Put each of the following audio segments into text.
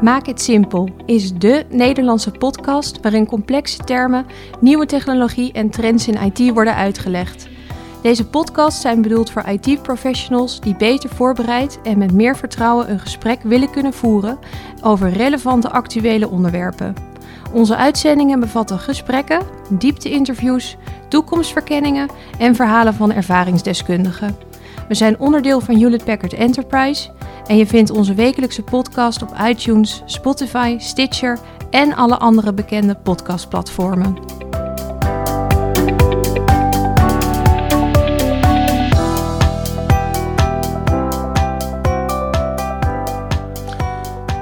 Maak het simpel is de Nederlandse podcast waarin complexe termen, nieuwe technologie en trends in IT worden uitgelegd. Deze podcasts zijn bedoeld voor IT-professionals die beter voorbereid en met meer vertrouwen een gesprek willen kunnen voeren over relevante actuele onderwerpen. Onze uitzendingen bevatten gesprekken, diepte-interviews, toekomstverkenningen en verhalen van ervaringsdeskundigen. We zijn onderdeel van Hewlett Packard Enterprise en je vindt onze wekelijkse podcast op iTunes, Spotify, Stitcher en alle andere bekende podcastplatformen.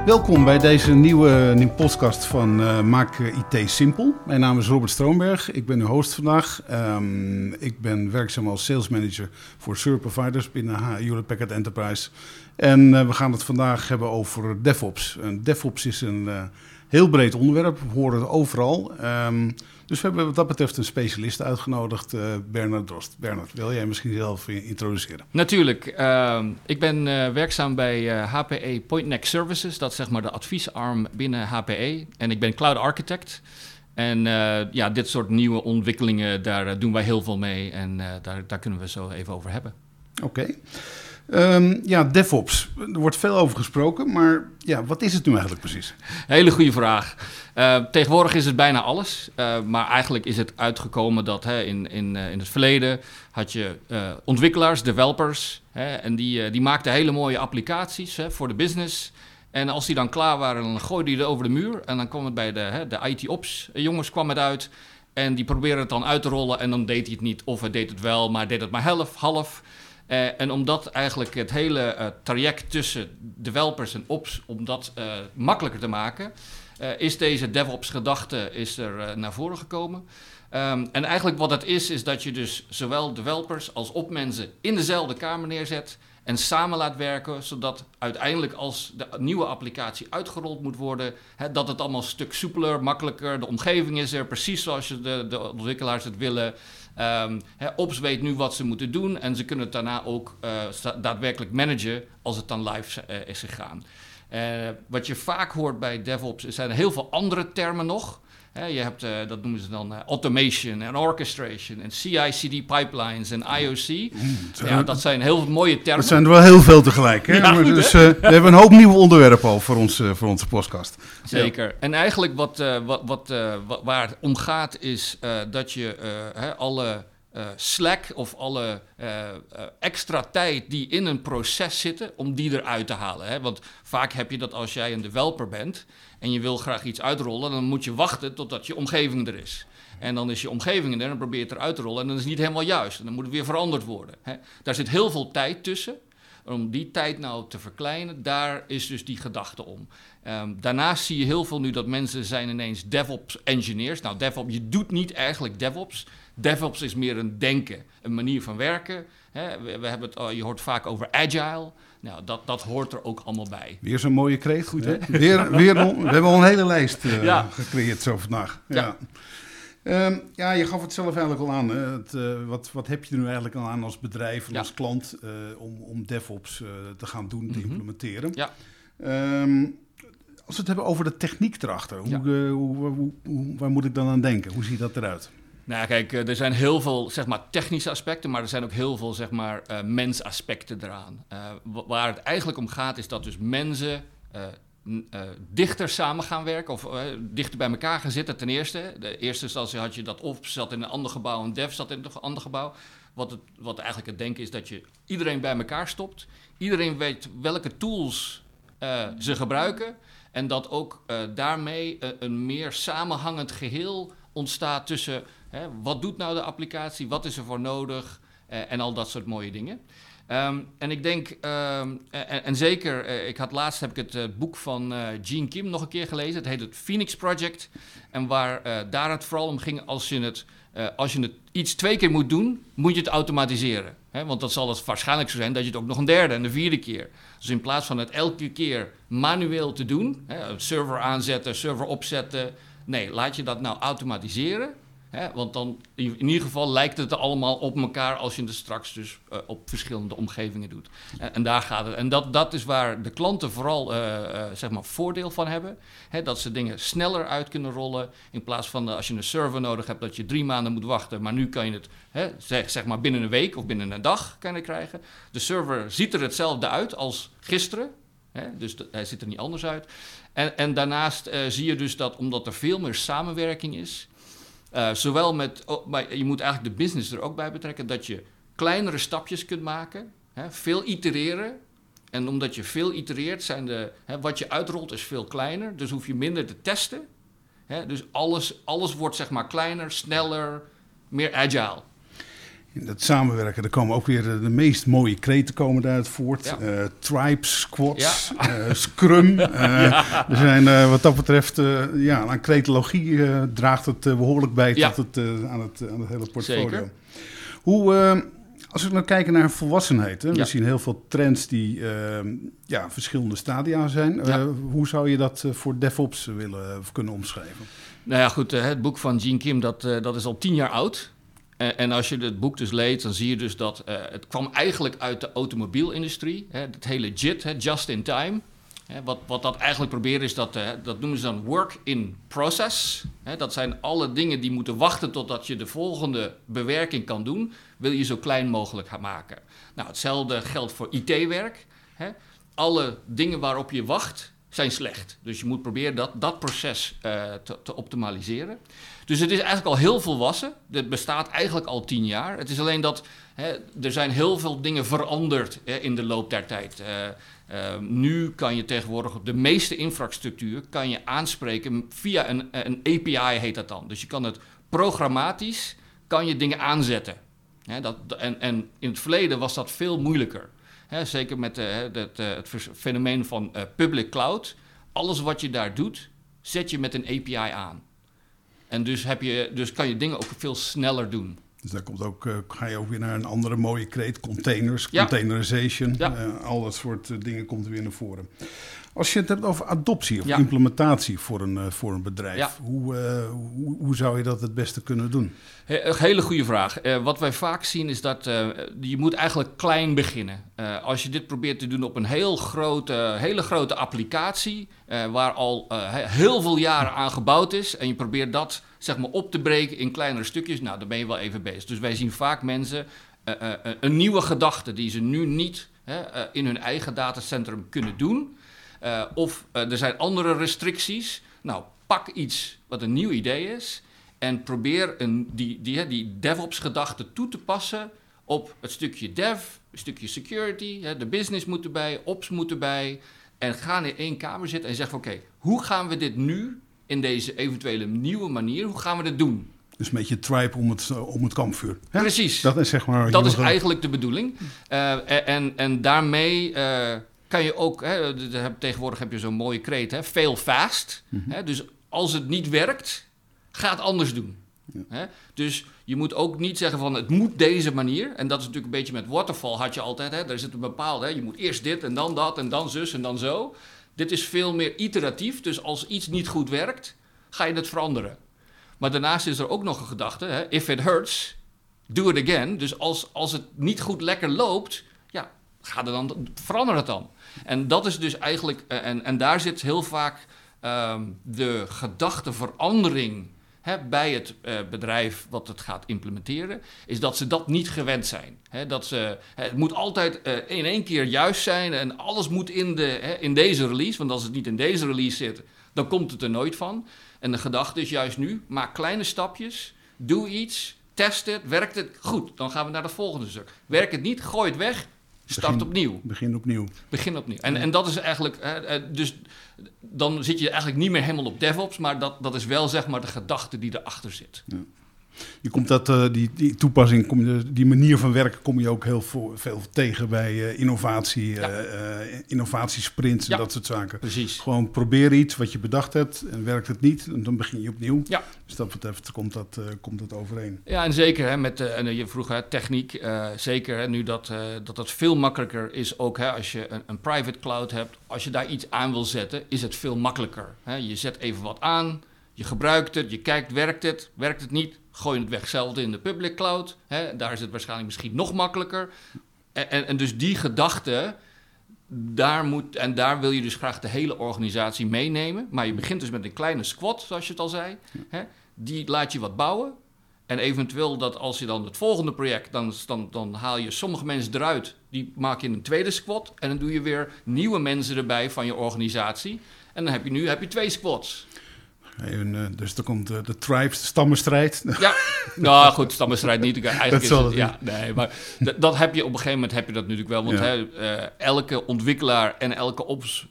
Welkom bij deze nieuwe, nieuwe podcast van uh, Maak IT Simpel. Mijn naam is Robert Stroomberg, ik ben uw host vandaag. Um, ik ben werkzaam als sales manager voor service providers binnen Hewlett Packard Enterprise. En uh, we gaan het vandaag hebben over DevOps. En DevOps is een uh, heel breed onderwerp, we horen het overal. Um, dus we hebben wat dat betreft een specialist uitgenodigd, uh, Bernard Drost. Bernard, wil jij misschien zelf introduceren? Natuurlijk. Uh, ik ben uh, werkzaam bij HPE Point Next Services. Dat is zeg maar de adviesarm binnen HPE. En ik ben cloud architect. En ja, dit soort nieuwe ontwikkelingen, daar doen wij heel veel mee. En daar, daar kunnen we zo even over hebben. Oké. Okay. Um, ja, DevOps. Er wordt veel over gesproken, maar ja, wat is het nu eigenlijk precies? Hele goede vraag. Uh, tegenwoordig is het bijna alles, uh, maar eigenlijk is het uitgekomen dat hè, in, in, uh, in het verleden had je ontwikkelaars, developers, hè, en die, die maakten hele mooie applicaties hè, voor de business. En als die dan klaar waren, dan gooiden die het over de muur en dan kwam het bij de, hè, de IT-ops jongens kwam het uit. En die probeerden het dan uit te rollen en dan deed hij het niet, of hij deed het wel, maar deed het maar half. half. Uh, en omdat eigenlijk het hele uh, traject tussen developers en ops, om dat uh, makkelijker te maken, is deze DevOps-gedachte is er naar voren gekomen. Um, en eigenlijk wat het is, is dat je dus zowel developers als opmensen in dezelfde kamer neerzet en samen laat werken, zodat uiteindelijk als de nieuwe applicatie uitgerold moet worden, dat het allemaal een stuk soepeler, makkelijker, de omgeving is er precies zoals de, de ontwikkelaars het willen. He, Ops weet nu wat ze moeten doen en ze kunnen het daarna ook uh, daadwerkelijk managen als het dan live uh, is gegaan. Uh, wat je vaak hoort bij DevOps zijn heel veel andere termen nog. Je hebt, dat noemen ze dan automation en orchestration en CI/CD pipelines en IOC. Ja, dat zijn heel mooie termen. Dat zijn er wel heel veel tegelijk. Hè? Ja, goed, dus, we hebben een hoop nieuwe onderwerpen al voor, ons, voor onze podcast. Zeker. Ja. En eigenlijk wat, wat, wat, waar het om gaat is dat je alle uh, slack of alle uh, uh, extra tijd die in een proces zitten, om die eruit te halen. Hè? Want vaak heb je dat als jij een developer bent en je wil graag iets uitrollen, dan moet je wachten totdat je omgeving er is. En dan is je omgeving er en dan probeer je het eruit te rollen en dan is niet helemaal juist. En dan moet het weer veranderd worden. Hè? Daar zit heel veel tijd tussen. Om die tijd nou te verkleinen, daar is dus die gedachte om. Um, daarnaast zie je heel veel nu dat mensen zijn ineens DevOps engineers. Nou, DevOps, je doet niet eigenlijk DevOps. DevOps is meer een denken, een manier van werken. Hè, we, we, hebben het, je hoort vaak over agile. Nou, dat, dat hoort er ook allemaal bij. Weer zo'n mooie kreet, goed hè? Weer, weer we hebben al een hele lijst uh, ja. gecreëerd zo vandaag. Ja. Ja. Um, ja, je gaf het zelf eigenlijk al aan. Het, uh, wat, wat heb je er nu eigenlijk al aan als bedrijf en ja. als klant uh, om, om DevOps te gaan doen, te mm -hmm. implementeren? Ja. Um, als we het hebben over de techniek erachter, hoe, ja. hoe, hoe, hoe, waar moet ik dan aan denken? Hoe ziet dat eruit? Nou, kijk, er zijn heel veel zeg maar, technische aspecten, maar er zijn ook heel veel zeg maar, mensaspecten eraan. Waar het eigenlijk om gaat, is dat dus mensen uh, dichter samen gaan werken, of dichter bij elkaar gaan zitten, ten eerste. De eerste instantie had je dat of zat in een ander gebouw en dev zat in een ander gebouw. Wat, het, wat eigenlijk het denken is dat je iedereen bij elkaar stopt. Iedereen weet welke tools ze gebruiken. En dat ook daarmee een meer samenhangend geheel ontstaat tussen Hè, wat doet nou de applicatie? Wat is er voor nodig? En al dat soort mooie dingen. Um, en ik denk, um, en, en, zeker, uh, ik had laatst heb ik het uh, boek van Gene Kim nog een keer gelezen. Het heet het Phoenix Project. En waar daar het vooral om ging, als je het, als je het iets twee keer moet doen, moet je het automatiseren. Hè? Want dan zal het waarschijnlijk zo zijn dat je het ook nog een derde en een vierde keer. Dus in plaats van het elke keer manueel te doen, hè, server aanzetten, server opzetten. Nee, laat je dat nou automatiseren. Want dan, in, ieder geval lijkt het allemaal op elkaar als je het straks dus eh, op verschillende omgevingen doet. En, en daar gaat het. En dat, dat is waar de klanten vooral eh, eh, zeg maar voordeel van hebben. Dat ze dingen sneller uit kunnen rollen. In plaats van eh, als je een server nodig hebt dat je drie maanden moet wachten. Maar nu kan je het zeg, zeg maar binnen een week of binnen een dag kan krijgen. De server ziet er hetzelfde uit als gisteren. Dus hij ziet er niet anders uit. En, en daarnaast eh, zie je dus dat omdat er veel meer samenwerking is, eh, zowel met, oh, maar je moet eigenlijk de business er ook bij betrekken, dat je kleinere stapjes kunt maken, hè, veel itereren. En omdat je veel itereert, zijn de, hè, wat je uitrolt is veel kleiner, dus hoef je minder te testen. Hè, dus alles, alles wordt zeg maar kleiner, sneller, meer agile. In dat samenwerken, er komen ook weer de, de meest mooie kreten komen daaruit voort. Ja. Eh, tribes, squads, eh, scrum. Eh, Er zijn wat dat betreft, ja, aan cretologie eh, draagt het eh, behoorlijk bij tot het, aan, het, aan het hele portfolio. Zeker. Hoe, als we nou kijken naar volwassenheid, hè, we zien heel veel trends die ja, verschillende stadia zijn. Hoe zou je dat voor DevOps willen of kunnen omschrijven? Nou ja, goed, het boek van Gene Kim, dat, dat is al tien jaar oud. En, en als je het boek dus leest, dan zie je dus dat eh, het kwam eigenlijk uit de automobielindustrie. Hè, het hele JIT, hè, just in time. Hè, wat, wat dat eigenlijk proberen is, dat, eh, dat noemen ze dan work in process. Hè, dat zijn alle dingen die moeten wachten totdat je de volgende bewerking kan doen. Wil je zo klein mogelijk gaan maken. Nou, hetzelfde geldt voor IT-werk. Alle dingen waarop je wacht zijn slecht. Dus je moet proberen dat, dat proces eh, te, te optimaliseren. Dus het is eigenlijk al heel volwassen. Het bestaat eigenlijk al tien jaar. Het is alleen dat hè, er zijn heel veel dingen veranderd hè, in de loop der tijd. Eh, eh, nu kan je tegenwoordig op de meeste infrastructuur kan je aanspreken via een, een API heet dat dan. Dus je kan het programmatisch kan je dingen aanzetten. Hè, dat, en, en in het verleden was dat veel moeilijker. Zeker met eh, het, het fenomeen van public cloud. Alles wat je daar doet, zet je met een API aan. En dus, heb je, dus kan je dingen ook veel sneller doen. Dus daar komt ook, eh, ga je ook weer naar een andere mooie kreet. Containers, Ja. containerization. Ja. eh, al dat soort eh, dingen komt er weer naar voren. Als je het hebt over adoptie of Ja. implementatie voor een, voor een bedrijf. Hoe, hoe, hoe zou je dat het beste kunnen doen? He- Een hele goede vraag. Wat wij vaak zien is dat je moet eigenlijk klein beginnen. Als je dit probeert te doen op een heel grote, hele grote applicatie, waar al he- heel veel jaren aan gebouwd is, en je probeert dat zeg maar, op te breken in kleinere stukjes, nou, dan ben je wel even bezig. Dus wij zien vaak mensen eh, eh, eh, een nieuwe gedachte die ze nu niet in hun eigen datacentrum kunnen doen. Of er zijn andere restricties. Nou, pak iets wat een nieuw idee is. En probeer een, die, die, die DevOps-gedachte toe te passen op het stukje dev, een stukje security. De business moet erbij, ops moet erbij. En ga in één kamer zitten en zeg van oké, hoe gaan we dit nu in deze eventuele nieuwe manier, hoe gaan we dit doen? Dus een beetje tribe om het, eh, om het kampvuur. Hè? Precies. Dat is zeg maar... Dat is eigenlijk de bedoeling. Eh, en, en daarmee eh, kan je ook, hè, tegenwoordig heb je zo'n mooie kreet, hè, fail fast. Mhm. Hè, dus als het niet werkt, ga het anders doen. Hè? Dus je moet ook niet zeggen van het moet deze manier. En dat is natuurlijk een beetje met waterfall had je altijd. Hè? Daar zit een bepaalde, hè? je moet eerst dit en dan dat en dan zus en dan zo. Dit is veel meer iteratief. Dus als iets niet goed werkt, ga je het veranderen. Maar daarnaast is er ook nog een gedachte. Hè? If it hurts, do it again. Dus als, als het niet goed lekker loopt, ja, ga dan, verander het dan. En dat is dus eigenlijk, eh, en, en daar zit heel vaak ehm, de gedachteverandering bij het eh, bedrijf wat het gaat implementeren, is dat ze dat niet gewend zijn. Hè, dat ze, het moet altijd eh, in één keer juist zijn en alles moet in, de, hè, in deze release, want als het niet in deze release zit, dan komt het er nooit van. En de gedachte is juist nu, maak kleine stapjes, doe iets, test het, werkt het goed, dan gaan we naar het volgende stuk. Werkt het niet, gooi het weg, start Begin- opnieuw. Begin opnieuw. Begin opnieuw. En, en dat is eigenlijk, hè, eh, dus dan zit je eigenlijk niet meer helemaal op DevOps, maar dat, dat is wel zeg maar de gedachte die erachter zit. Je komt dat, eh, die, die toepassing, kom je, die manier van werken kom je ook heel veel, veel tegen bij eh, innovatie, Ja. eh, innovatiesprints en Ja. dat soort zaken. Precies. Gewoon probeer iets wat je bedacht hebt en werkt het niet, en dan begin je opnieuw. Ja. Dus dat betreft komt dat, komt dat overeen. Ja, en zeker hè, met, en je vroeg hè, techniek, zeker hè, nu dat, dat dat veel makkelijker is, ook hè, als je een, een private cloud hebt, als je daar iets aan wil zetten, is het veel makkelijker. Hè. Je zet even wat aan, je gebruikt het, je kijkt, werkt het, werkt het niet, gooi je het weg. In de public cloud. Hè, daar is het waarschijnlijk misschien nog makkelijker. En, en, en dus die gedachte, daar moet, en daar wil je dus graag de hele organisatie meenemen. Maar je begint dus met een kleine squad, zoals je het al zei. Hè, die laat je wat bouwen. En eventueel dat als je dan het volgende project, dan, dan, dan haal je sommige mensen eruit. Die maak je in een tweede squad. En dan doe je weer nieuwe mensen erbij van je organisatie. En dan heb je nu heb je twee squads. En, uh, dus er komt uh, de tribes, de stammenstrijd. Ja, nou goed, stammenstrijd niet. Eigenlijk dat is het, ja, nee, maar dat heb je op een gegeven moment heb je dat natuurlijk wel. Want ja. uh, elke ontwikkelaar en elke ops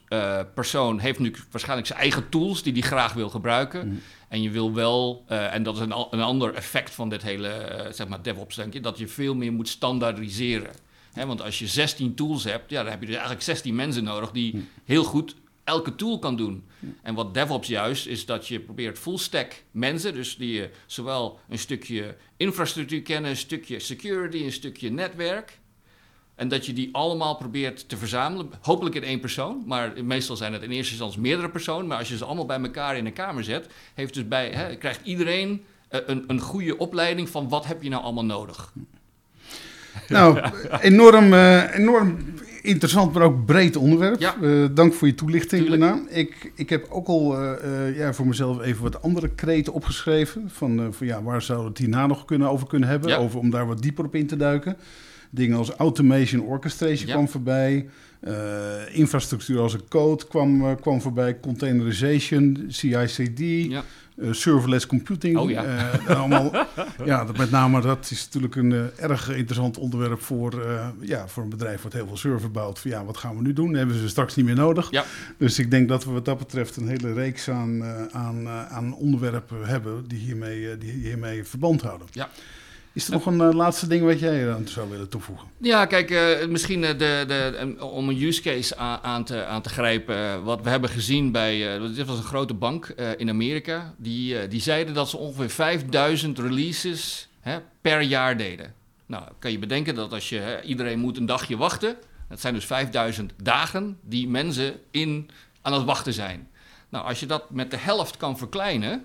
persoon heeft nu waarschijnlijk zijn eigen tools die hij graag wil gebruiken. Mm. En je wil wel, uh, en dat is een, een ander effect van dit hele zeg maar DevOps, denk je, dat je veel meer moet standaardiseren. Hè, want als je 16 tools hebt, ja, dan heb je dus eigenlijk 16 mensen nodig die heel goed elke tool kan doen. En wat DevOps juist is dat je probeert full stack mensen, dus die je zowel een stukje infrastructuur kennen, een stukje security, een stukje netwerk. En dat je die allemaal probeert te verzamelen. Hopelijk in één persoon. Maar meestal zijn het in eerste instantie meerdere personen. Maar als je ze allemaal bij elkaar in een kamer zet, heeft dus bij, hè, krijgt iedereen een, een goede opleiding van wat heb je nou allemaal nodig. Nou, enorm, uh, enorm interessant, maar ook breed onderwerp. Ja. Uh, dank voor je toelichting, Lena. Ik, ik heb ook al uh, ja, voor mezelf even wat andere kreten opgeschreven. Van, van ja, waar we het hierna nog kunnen, over kunnen hebben? Ja. Over, om daar wat dieper op in te duiken. Dingen als automation orchestration kwam voorbij. Uh, infrastructuur als een code kwam, uh, kwam voorbij. Containerization, CI/CD. Ja. Uh, serverless computing. Oh, ja. allemaal, ja, dat met name dat is natuurlijk een erg interessant onderwerp voor, ja, voor een bedrijf wat heel veel server bouwt. Van, ja, wat gaan we nu doen? Hebben ze straks niet meer nodig. Ja. Dus ik denk dat we wat dat betreft een hele reeks aan, aan, aan onderwerpen hebben die hiermee, die hiermee verband houden. Ja. Is er nog een uh, laatste ding wat jij aan zou willen toevoegen? Ja, kijk, uh, misschien de, de, om een use case aan, aan te, aan te grijpen. wat we hebben gezien bij, dit was een grote bank in Amerika. Die, die zeiden dat ze ongeveer 5000 releases hè, per jaar deden. Nou, kan je bedenken dat als je, hè, iedereen moet een dagje wachten. Dat zijn dus 5000 dagen die mensen in, aan het wachten zijn. Nou, als je dat met de helft kan verkleinen...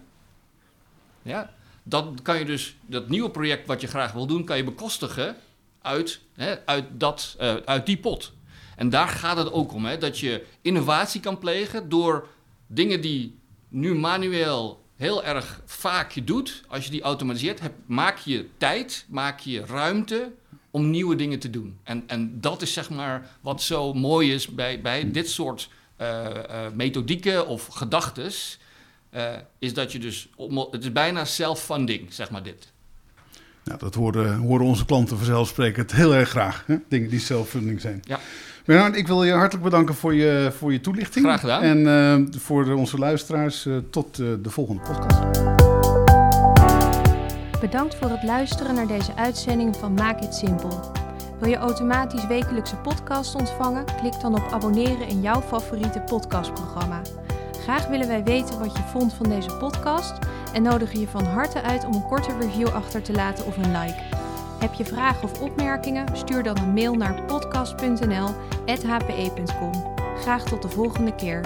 Ja, dan kan je dus dat nieuwe project wat je graag wil doen, kan je bekostigen uit, hè, uit, dat, uh, uit die pot. En daar gaat het ook om, hè, dat je innovatie kan plegen door dingen die nu manueel heel erg vaak je doet, als je die automatiseert, heb, maak je tijd, maak je ruimte om nieuwe dingen te doen. En, en dat is zeg maar wat zo mooi is bij, bij dit soort uh, uh, methodieken of gedachtes. Uh, is dat je dus, het is bijna self-funding, zeg maar dit. Nou, dat horen, horen onze klanten vanzelfsprekend heel erg graag. Hè? Dingen die self-funding zijn. Ja. Bernard, ik wil je hartelijk bedanken voor je, voor je toelichting. Graag gedaan. En uh, voor onze luisteraars, uh, tot de volgende podcast. Bedankt voor het luisteren naar deze uitzending van Maak het Simpel. Wil je automatisch wekelijkse podcast ontvangen? Klik dan op abonneren in jouw favoriete podcastprogramma. Graag willen wij weten wat je vond van deze podcast en nodigen je van harte uit om een korte review achter te laten of een like. Heb je vragen of opmerkingen? Stuur dan een mail naar podcast.nl@hpe.com. Graag tot de volgende keer.